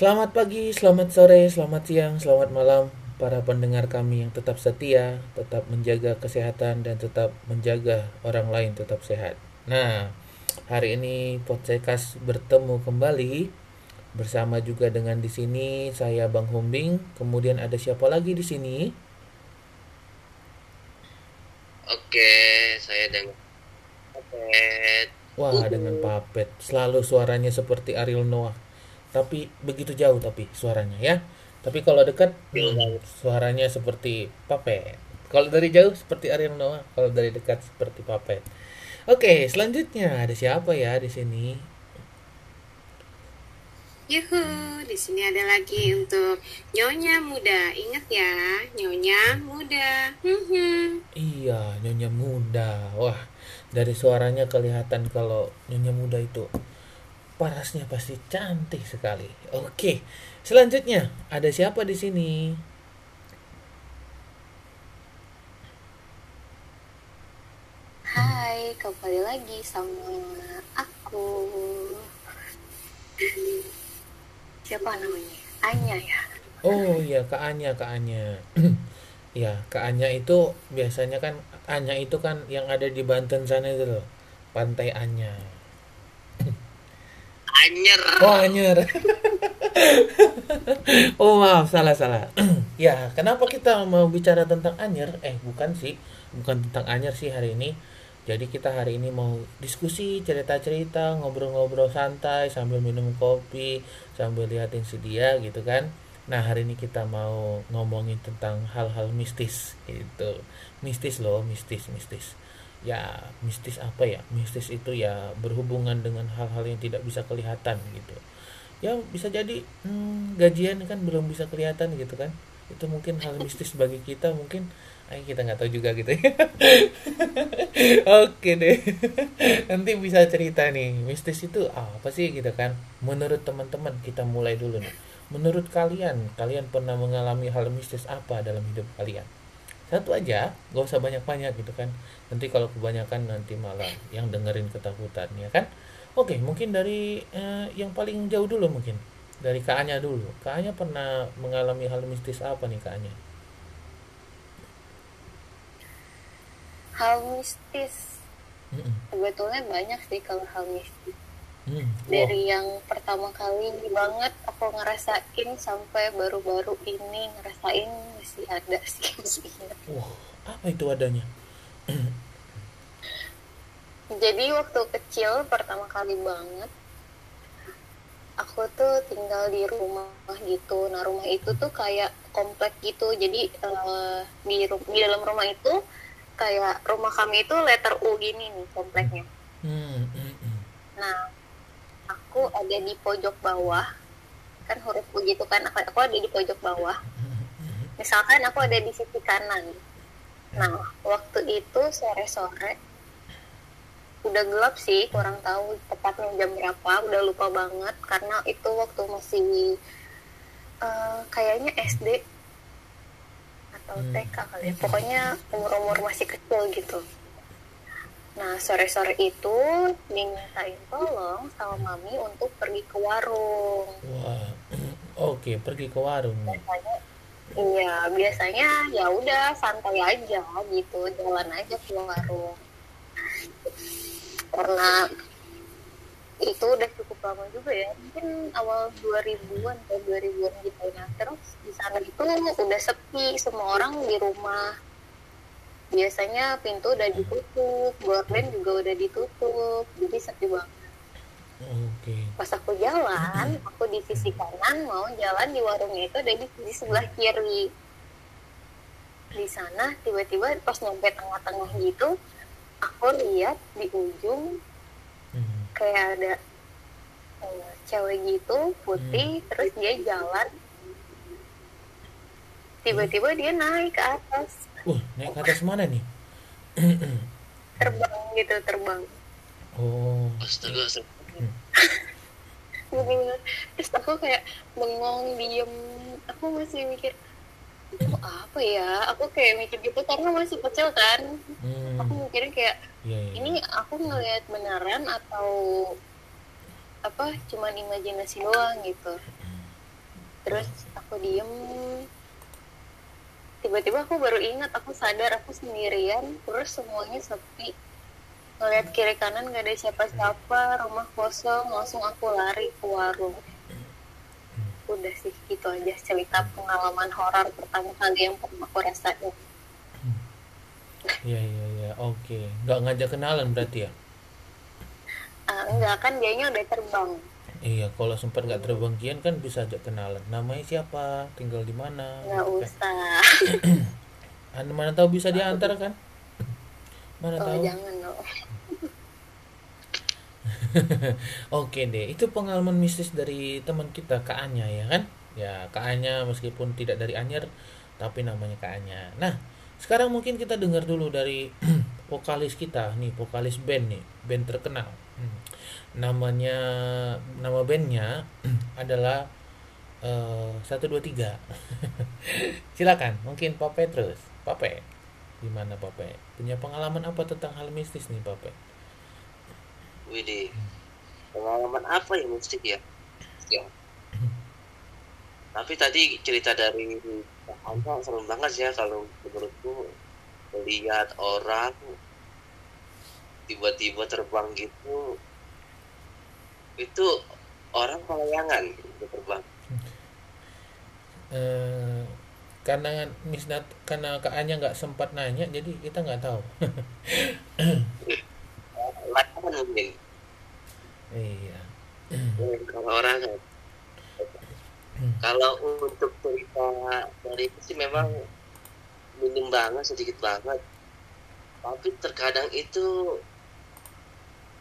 Selamat pagi, selamat sore, selamat siang, selamat malam para pendengar kami yang tetap setia, tetap menjaga kesehatan dan tetap menjaga orang lain tetap sehat. Nah, hari ini podcast bertemu kembali bersama juga dengan di sini saya Bang Humbing, kemudian ada siapa lagi di sini? Oke, saya dengan Papet. Wah, dengan Papet. Selalu suaranya seperti Ariel Noah. Tapi begitu jauh tapi suaranya ya. Tapi kalau dekat hmm, suaranya seperti Papet. Kalau dari jauh seperti Ariel Noah, kalau dari dekat seperti Papet. Oke, selanjutnya ada siapa ya di sini? Yuhu, di sini ada lagi untuk Nyonya Muda. Ingat ya, Nyonya Muda. Hmm. Iya, Nyonya Muda. Wah, dari suaranya kelihatan kalau Nyonya Muda itu parasnya pasti cantik sekali. Oke, selanjutnya ada siapa di sini? Hai, kembali lagi sama aku. Siapa namanya? Anya ya. Oh iya, Kak Anya, Kak Anya. ya, Kak Anya itu biasanya kan Anya itu kan yang ada di Banten sana itu loh. Pantai Anya. Anyer. Oh, Anyer. oh, maaf, salah salah. ya, kenapa kita mau bicara tentang Anyer? Eh, bukan sih. Bukan tentang Anyer sih hari ini. Jadi kita hari ini mau diskusi, cerita-cerita, ngobrol-ngobrol santai sambil minum kopi, sambil liatin si dia gitu kan. Nah, hari ini kita mau ngomongin tentang hal-hal mistis gitu. Mistis loh, mistis, mistis. Ya, mistis apa ya? Mistis itu ya berhubungan dengan hal-hal yang tidak bisa kelihatan gitu. Ya, bisa jadi hmm, gajian kan belum bisa kelihatan gitu kan. Itu mungkin hal mistis bagi kita mungkin Ay, kita nggak tahu juga gitu ya. Oke deh. Nanti bisa cerita nih, mistis itu apa sih gitu kan? Menurut teman-teman kita mulai dulu nih. Menurut kalian, kalian pernah mengalami hal mistis apa dalam hidup kalian? Satu aja, gak usah banyak-banyak gitu kan. Nanti kalau kebanyakan nanti malah yang dengerin ketakutan ya kan? Oke, mungkin dari eh, yang paling jauh dulu mungkin. Dari Kak Anya dulu. Kak Anya pernah mengalami hal mistis apa nih Kak Anya? Hal mistis. Mm-mm. Sebetulnya banyak sih kalau hal mistis. Hmm, wow. Dari yang pertama kali banget aku ngerasain sampai baru-baru ini ngerasain masih ada sih masih ingat. Wah, apa itu adanya? Jadi waktu kecil pertama kali banget aku tuh tinggal di rumah gitu. Nah rumah itu tuh kayak komplek gitu. Jadi eh, di di dalam rumah itu kayak rumah kami itu letter U gini nih kompleknya. Hmm, hmm, hmm. Nah aku ada di pojok bawah kan huruf U gitu kan aku, aku ada di pojok bawah. Misalkan aku ada di sisi kanan. Nah waktu itu sore-sore udah gelap sih kurang tahu tepatnya jam berapa udah lupa banget karena itu waktu masih eh, kayaknya SD atau Hmm. TK kali ya pokoknya umur-umur masih kecil gitu nah sore-sore itu dimintain tolong sama mami untuk pergi ke warung. Wah, oke pergi ke warung. biasanya iya biasanya ya udah santai aja gitu jalan aja ke warung. Karena itu udah cukup lama juga ya mungkin awal 2000-an atau 2000-an gitu. Nah terus di sana itu udah sepi semua orang di rumah biasanya pintu udah ditutup gorden juga udah ditutup jadi sepi banget. Oke. pas aku jalan aku di sisi kanan mau jalan di warungnya itu ada di sisi sebelah kiri. Di sana tiba-tiba pas nyampe tengah-tengah gitu aku lihat di ujung Hmm. kayak ada eh, cewek gitu putih terus dia jalan. Tiba-tiba dia naik ke atas Wah, naik ke atas mana nih? terbang gitu terbang. Oh, Astaga. Bener-bener. terus aku kayak bengong diem. Aku masih mikir itu apa ya? Aku kayak mikir gitu karena masih kecil kan. Hmm, aku mikirnya kayak iya, iya. ini aku ngelihat beneran atau apa cuman imajinasi doang gitu. Terus aku diem tiba-tiba aku baru ingat aku sadar aku sendirian terus semuanya sepi ngeliat kiri kanan gak ada siapa-siapa rumah kosong langsung aku lari ke warung udah sih gitu aja cerita pengalaman horor pertama kali yang pernah aku rasain Iya iya iya. Oke. Nggak ngajak kenalan berarti ya? Ah, enggak kan dianya udah terbang Iya. Kalau sempat nggak terbang kian kan bisa ajak kenalan. Namanya siapa? Tinggal di mana? nggak gitu kan. usah Anda mana tahu bisa diantar kan? Mana oh tahu? jangan loh Oke deh, itu pengalaman mistis dari teman kita Kak Anya ya kan? Ya Kak Anya meskipun tidak dari Anyer, tapi namanya Kak Anya. Nah, sekarang mungkin kita dengar dulu dari vokalis kita nih, vokalis band nih, band terkenal. Hmm. Namanya, nama bandnya adalah eh, satu dua tiga. Silakan, mungkin Pape terus, Pape. Gimana Pape? Punya pengalaman apa tentang hal mistis nih Pape? Widih, pengalaman apa ya musik ya? Ya. Tapi tadi cerita dari Anda serem banget ya kalau menurutku melihat orang tiba-tiba terbang gitu itu orang pelayangan gitu terbang. Eh karena misnat karena Kak Anya nggak sempat nanya jadi kita nggak tahu. Layangan mungkin. Iya. Kalau orang kalau untuk cerita dari itu sih memang minim banget sedikit banget. Tapi terkadang itu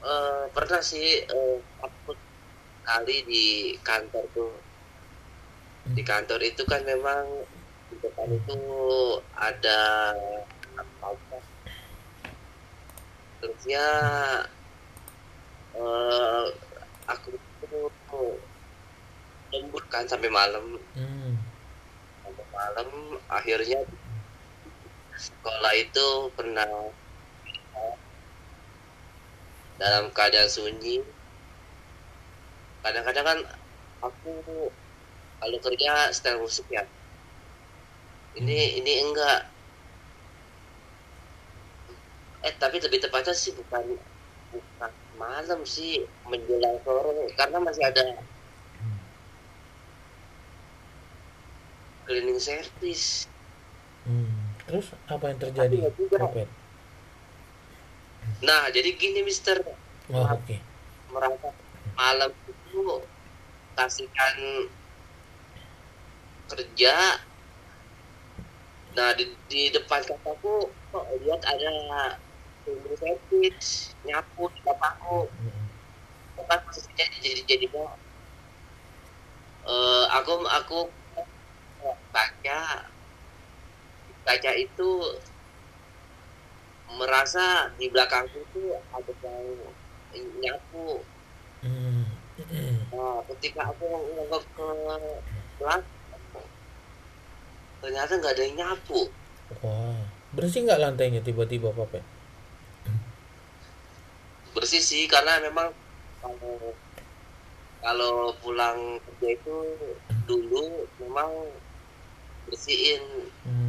eh, pernah sih eh, aku kali di kantor tuh. Di kantor itu kan memang di depan itu ada apa terus ya eh, aku itu lembur kan sampai malam. Hmm. sampai malam akhirnya sekolah itu pernah dalam keadaan sunyi. Kadang-kadang kan aku kalau kerja setel musik ya. Ini ini enggak. Eh tapi lebih tepatnya sih bukan bukan malam sih menjelang sore. Karena masih ada cleaning service. Hmm. Terus apa yang terjadi. Pape? nah jadi gini mister. Oh oke. Merasa malam itu kasihkan kerja. Nah di, di depan kataku kok lihat ada cleaning service nyapu di bapakku kan posisinya jadi jadi mau eh aku aku baca baca itu merasa di belakangku itu ada yang nyapu Hmm. nah ketika aku nengok ke belakang ternyata nggak ada yang nyapu wah bersih nggak lantainya tiba-tiba Pape? bersih sih karena memang kalau kalau pulang kerja itu dulu memang bersihin Hmm.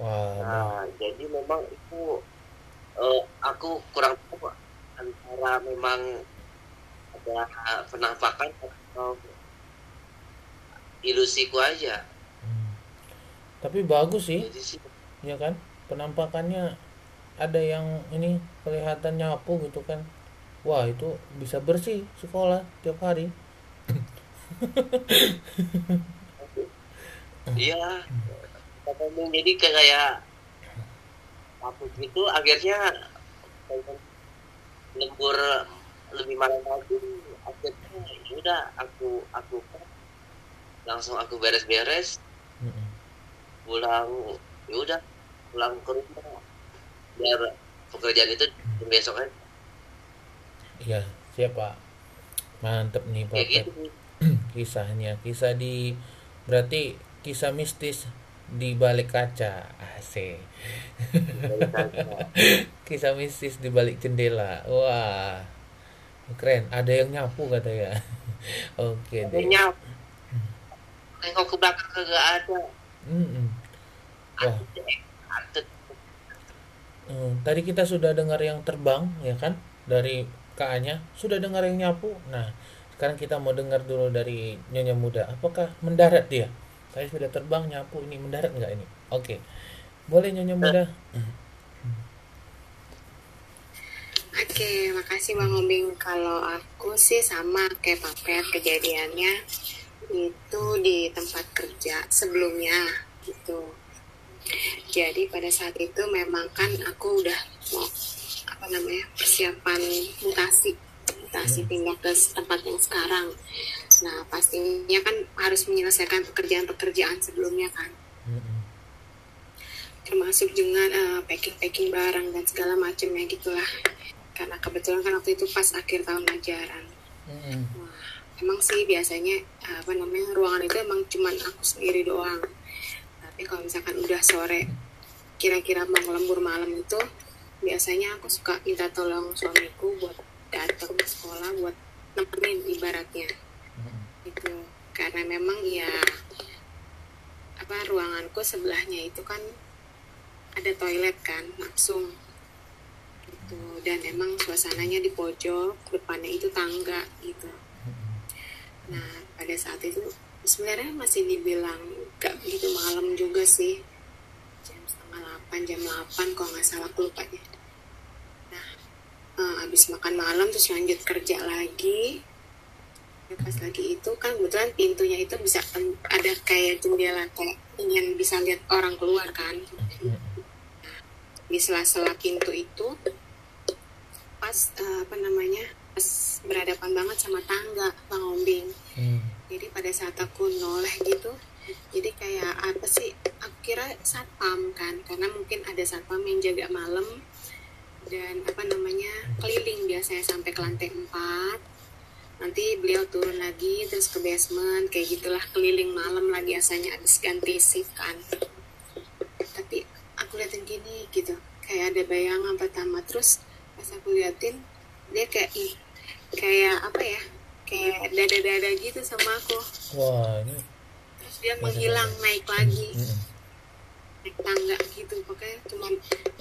Wah Nah, jadi memang itu eh, aku kurang tahu antara memang ada penampakan atau ilusiku aja. Hmm. tapi bagus sih Jadi sih ya kan penampakannya ada yang ini kelihatan nyapu gitu kan wah itu bisa bersih sekolah tiap hari iya. Katanya jadi kayak aku gitu akhirnya lembur lebih malam lagi akhirnya ya udah aku aku langsung aku beres-beres. Pulang ya udah pulang ke rumah. Biar pekerjaan itu besok kan iya siapa mantep nih Pak. gitu. Kisahnya. Kisah di berarti kisah mistis di balik kaca AC kisah mistis di balik jendela wah keren ada yang nyapu katanya oke deh Adanya nengok ke belakang kagak ada Mm-mm. Wah, Antut. eh, tadi kita sudah dengar yang terbang, ya kan? Dari KA-nya, sudah dengar yang nyapu. Nah, sekarang kita mau dengar dulu dari Nyonya Muda. Apakah mendarat dia? Tadi sudah terbang, nyapu, ini mendarat nggak ini? Oke. Boleh Nyonya Muda? Oke, makasih Bang Obing. Kalau aku sih sama kayak Papet kejadiannya itu di tempat kerja sebelumnya gitu. Jadi pada saat itu memang kan aku udah mau apa namanya persiapan mutasi mutasi pindah ke tempat yang sekarang. Nah pastinya kan harus menyelesaikan pekerjaan-pekerjaan sebelumnya kan. Termasuk dengan eh, packing-packing barang dan segala macamnya gitulah. Karena kebetulan kan waktu itu pas akhir tahun ajaran Mm-mm. Wah, emang sih biasanya apa namanya ruangan itu emang cuman aku sendiri doang. Tapi kalau misalkan udah sore kira-kira mau lembur malam itu biasanya aku suka minta tolong suamiku buat datang ke sekolah buat nemenin ibaratnya Mm-mm. itu karena memang ya apa ruanganku sebelahnya itu kan ada toilet kan langsung. Gitu. Dan emang suasananya di pojok depannya itu tangga gitu. Nah pada saat itu sebenarnya masih dibilang gak begitu malam juga sih. Jam setengah delapan jam delapan kalau nggak salah aku lupa deh nah eh, habis makan malam terus lanjut kerja lagi. Ya, pas lagi itu kan kebetulan pintunya itu bisa ada kayak jendela kayak ingin bisa lihat orang keluar kan. Di sela-sela pintu itu pas eh, apa namanya pas berhadapan banget sama tangga bang Ombing. Mm. jadi pada saat aku noleh gitu jadi kayak apa sih aku kira satpam kan karena mungkin ada satpam yang jaga malam dan apa namanya keliling biasanya sampai ke lantai 4 nanti beliau turun lagi terus ke basement kayak gitulah keliling malam lah biasanya habis ganti shift kan. Tapi aku liatin gini gitu kayak ada bayangan pertama. Terus pas aku liatin dia kayak ih kayak apa ya kayak dada-dada gitu sama aku. Wah, ini terus dia menghilang naik lagi. Mm-mm. naik tangga gitu pokoknya cuma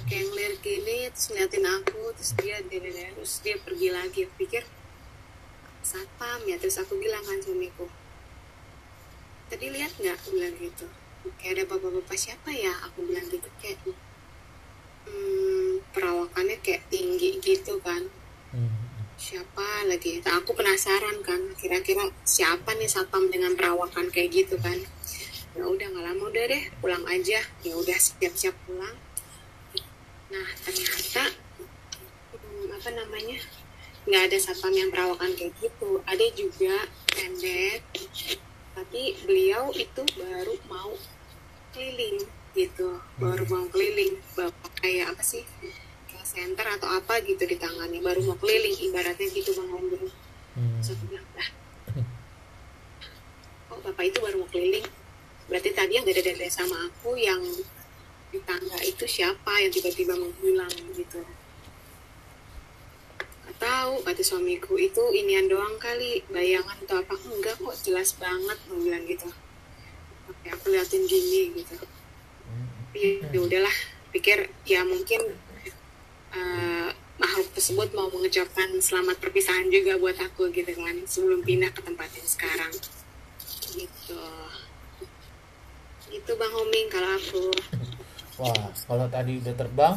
kayak ngeliat gini terus ngeliatin aku terus dia dada-dada terus dia pergi lagi. Aku pikir satpam ya. Terus aku bilang kan suamiku tadi lihat nggak? Aku bilang gitu. Kayak ada bapak-bapak siapa ya? Aku bilang gitu kayak hmm, perawakannya kayak tinggi gitu kan. Mm-mm. siapa lagi? Nah, aku penasaran kan kira-kira siapa nih satpam dengan perawakan kayak gitu kan. Ya udah nggak lama udah deh pulang aja. Ya udah siap-siap pulang. Nah ternyata hmm, apa namanya nggak ada satpam yang perawakan kayak gitu. Ada juga pendek. Tapi beliau itu baru mau keliling gitu. Baru mau keliling. Bapak kayak apa sih? Kayak center atau apa gitu di tangannya. Baru mau keliling ibaratnya gitu bang Mm. Bilang, lah, kok bapak itu baru mau keliling? Berarti tadi yang dada-dada sama aku yang di tangga itu siapa yang tiba-tiba menghilang gitu. Tahu kata suamiku itu inian doang kali bayangan atau apa enggak kok jelas banget mau bilang gitu. Oke aku liatin gini gitu. Tapi ya udahlah pikir ya mungkin eh, makhluk tersebut mau mengucapkan selamat perpisahan juga buat aku gitu kan sebelum pindah ke tempat yang sekarang gitu itu bang Homing kalau aku Wah, kalau tadi udah terbang,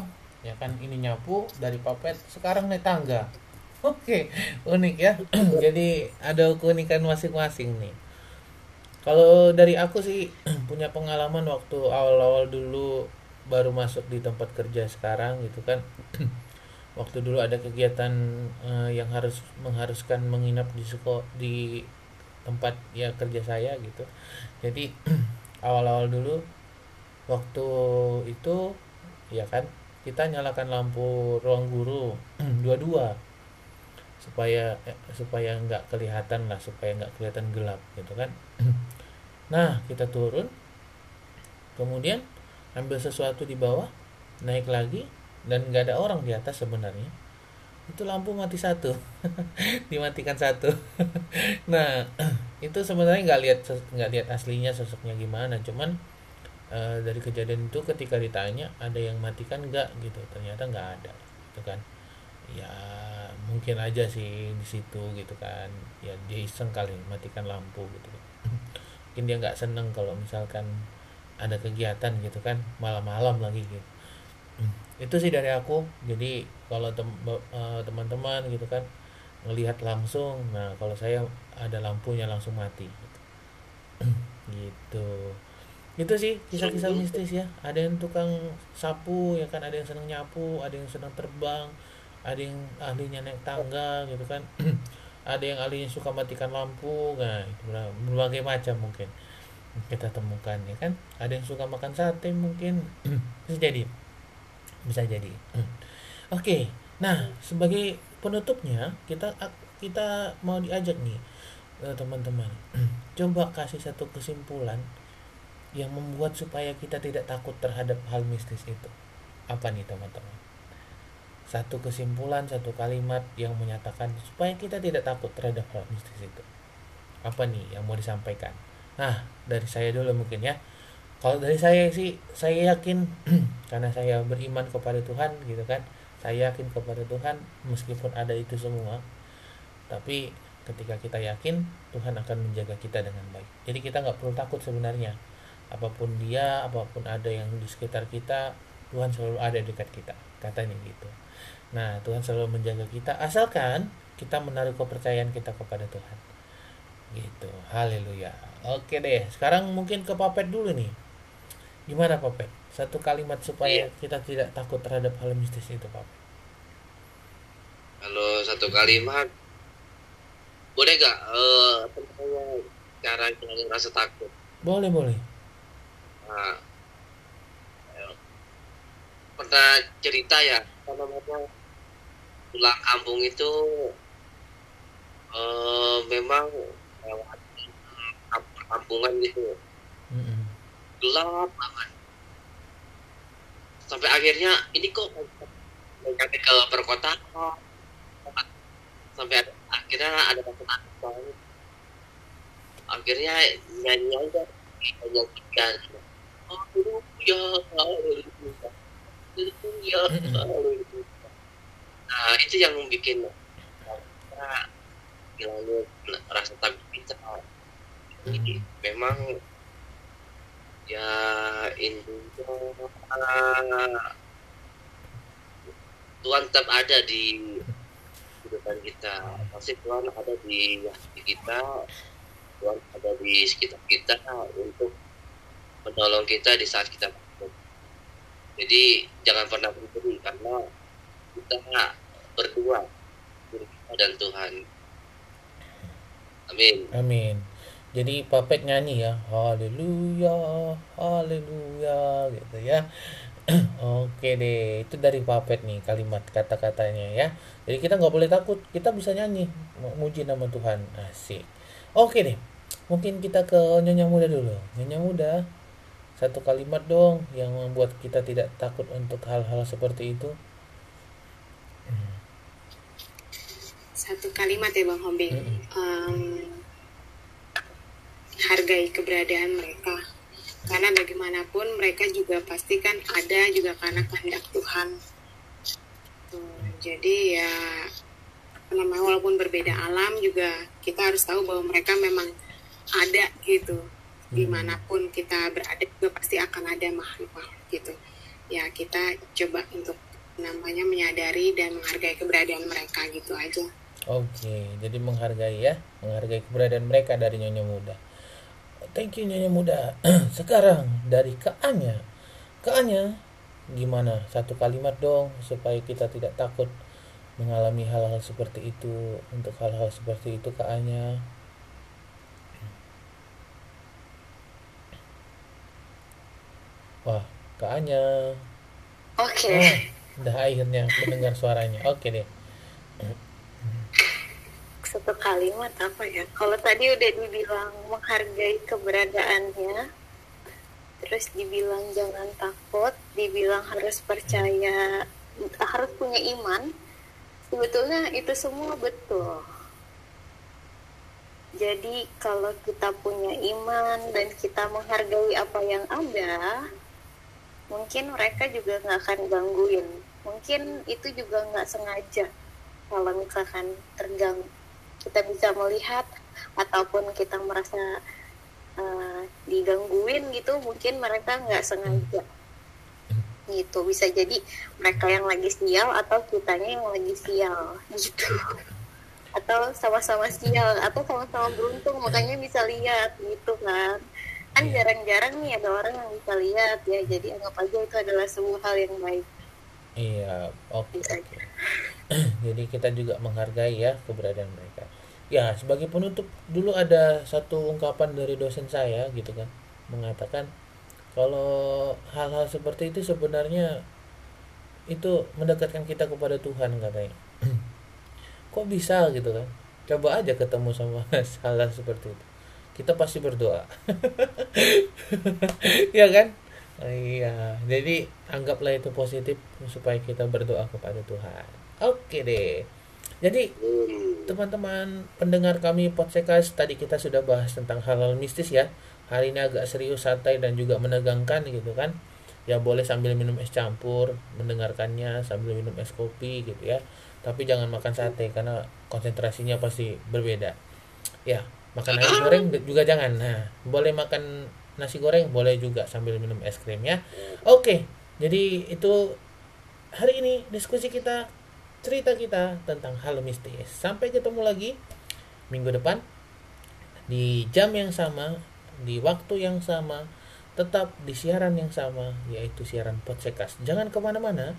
ya kan ini nyapu dari papet, sekarang naik tangga. Oke, unik ya. Jadi ada keunikan masing-masing nih. Kalau dari aku sih punya pengalaman waktu awal-awal dulu baru masuk di tempat kerja sekarang gitu kan. waktu dulu ada kegiatan eh, yang harus mengharuskan menginap di sekolah di tempat ya kerja saya gitu. Jadi awal-awal dulu waktu itu ya kan kita nyalakan lampu ruang guru dua-dua. Supaya eh, supaya nggak kelihatan lah supaya nggak kelihatan gelap gitu kan. Nah kita turun. Kemudian ambil sesuatu di bawah naik lagi dan nggak ada orang di atas sebenarnya. Itu lampu mati satu. Dimatikan satu. Nah itu sebenarnya nggak lihat nggak lihat aslinya sosoknya gimana. Cuman eh, dari kejadian itu ketika ditanya ada yang matikan nggak? Gitu. Ternyata nggak ada. Gitu kan. Ya mungkin aja sih di situ gitu kan. Ya dia iseng kali matikan lampu gitu kan. Mungkin dia nggak seneng kalau misalkan ada kegiatan gitu kan malam-malam lagi gitu. Itu sih dari aku. Jadi kalau eh, teman-teman gitu kan ngelihat langsung nah kalau saya ada lampunya langsung mati. Gitu. Itu sih kisah-kisah mistis ya. Ada yang tukang sapu ya kan? Ada yang senang nyapu ada yang senang terbang ada yang ahlinya naik tangga gitu kan? Ada yang ahlinya suka matikan lampu nah itu berbagai macam mungkin kita temukan ya kan? Ada yang suka makan sate mungkin. Bisa jadi. Bisa jadi. Oke nah sebagai penutupnya kita kita mau diajak nih eh, teman-teman. Coba kasih satu kesimpulan yang membuat supaya kita tidak takut terhadap hal mistis itu. Apa nih teman-teman? Satu kesimpulan satu kalimat yang menyatakan supaya kita tidak takut terhadap hal mistis itu. Apa nih yang mau disampaikan? Nah dari saya dulu mungkin ya. Kalau dari saya sih saya yakin karena saya beriman kepada Tuhan gitu kan. Saya yakin kepada Tuhan meskipun ada itu semua. Tapi ketika kita yakin Tuhan akan menjaga kita dengan baik. Jadi kita nggak perlu takut sebenarnya apa pun dia apa pun ada yang di sekitar kita Tuhan selalu ada dekat kita katanya gitu. Nah Tuhan selalu menjaga kita asalkan kita menaruh kepercayaan kita kepada Tuhan. Gitu. Haleluya. Oke deh sekarang mungkin ke Papet dulu nih. Gimana Papet? Satu kalimat supaya Iya. kita tidak takut terhadap hal mistis itu Papet. Kalau satu kalimat, boleh gak tentang cara jangan rasa takut? boleh boleh Nah, pernah cerita ya, apa namanya pulang kampung itu eh memang lewat kampungan gitu. Mm-mm. gelap banget. Sampai akhirnya ini kok sampai ke perkotaan? Sampai ada, akhirnya ada banget. Akhirnya nyanyi aja nyanyikan Haleluya, haleluya, haleluya, haleluya. Nah itu yang bikin kita rasa takut kita. Jadi memang ya intinya Tuhan tetap ada di kehidupan kita pasti Tuhan ada di hati kita Tuhan ada di sekitar kita untuk menolong kita di saat kita takut jadi jangan pernah berhenti karena kita berdua diri kita dan Tuhan amin Amin. Jadi Papet nyanyi ya, haleluya, haleluya gitu ya. Oke deh, itu dari Papet nih kalimat kata-katanya ya. Jadi kita nggak boleh takut, kita bisa nyanyi, muji nama Tuhan, asik. Oke deh, mungkin kita ke Nyonya Muda dulu. Nyonya Muda, satu kalimat dong yang membuat kita tidak takut untuk hal-hal seperti itu. Satu kalimat ya Bang Hombing. Mm-mm. Em, hargai keberadaan mereka. Karena bagaimanapun mereka juga pasti kan ada juga karena kehendak Tuhan. Tuh, Jadi ya namanya walaupun berbeda alam juga kita harus tahu bahwa mereka memang ada gitu. Di mana pun kita berada juga pasti akan ada makhluk gitu. Ya kita coba untuk namanya menyadari dan menghargai keberadaan mereka gitu aja. Oke, jadi menghargai ya, menghargai keberadaan mereka dari Nyonya Muda. Thank you Nyonya Muda. Sekarang dari Kak Anya. Kak Anya, gimana? Satu kalimat dong supaya kita tidak takut mengalami hal-hal seperti itu. Untuk hal-hal seperti itu Kak Wah, Kak Anya. Oke. Oh, udah akhirnya mendengar suaranya. Oke deh. Satu kalimat apa ya? Kalau tadi udah dibilang menghargai keberadaannya, terus dibilang jangan takut, dibilang harus percaya, harus punya iman. Sebetulnya itu semua betul. Jadi kalau kita punya iman dan kita menghargai apa yang ada, mungkin mereka juga nggak akan gangguin. Mungkin itu juga nggak sengaja kalau misalkan terganggu. Kita bisa melihat ataupun kita merasa uh, digangguin gitu, mungkin mereka nggak sengaja gitu bisa jadi mereka yang lagi sial atau kitanya yang lagi sial gitu atau sama-sama sial atau sama-sama beruntung makanya bisa lihat gitu kan kan Iya. jarang-jarang nih ada orang yang bisa lihat ya jadi anggap aja itu adalah sebuah hal yang baik Iya, oke Bisa oke. Jadi kita juga menghargai ya keberadaan mereka. Ya, sebagai penutup dulu ada satu ungkapan dari dosen saya gitu kan, mengatakan kalau hal-hal seperti itu sebenarnya itu mendekatkan kita kepada Tuhan katanya. Kok bisa gitu kan? Coba aja ketemu sama hal-hal seperti itu. Kita pasti berdoa. ya kan? Iya, jadi anggaplah itu positif supaya kita berdoa kepada Tuhan. Oke deh. Jadi Hmm. teman-teman pendengar kami podcast tadi kita sudah bahas tentang hal-hal mistis ya. Hari ini agak serius, santai dan juga menegangkan gitu kan. Ya boleh sambil minum es campur, mendengarkannya sambil minum es kopi gitu ya. Tapi jangan makan sate karena konsentrasinya pasti berbeda. Ya, makan nasi goreng juga jangan. Nah, boleh makan nasi goreng boleh juga sambil minum es krim ya. Oke, jadi itu hari ini diskusi kita, cerita kita tentang hal mistis. Sampai ketemu lagi minggu depan di jam yang sama, di waktu yang sama, tetap di siaran yang sama, yaitu siaran podcast. Jangan ke mana-mana,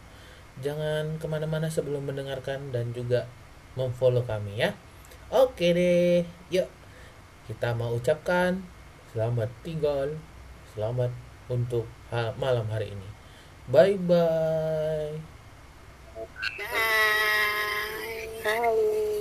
jangan ke mana-mana sebelum mendengarkan dan juga memfollow kami ya. Oke deh, yuk kita mau ucapkan selamat tinggal, selamat untuk malam hari ini. Bye bye. Bye. Bye.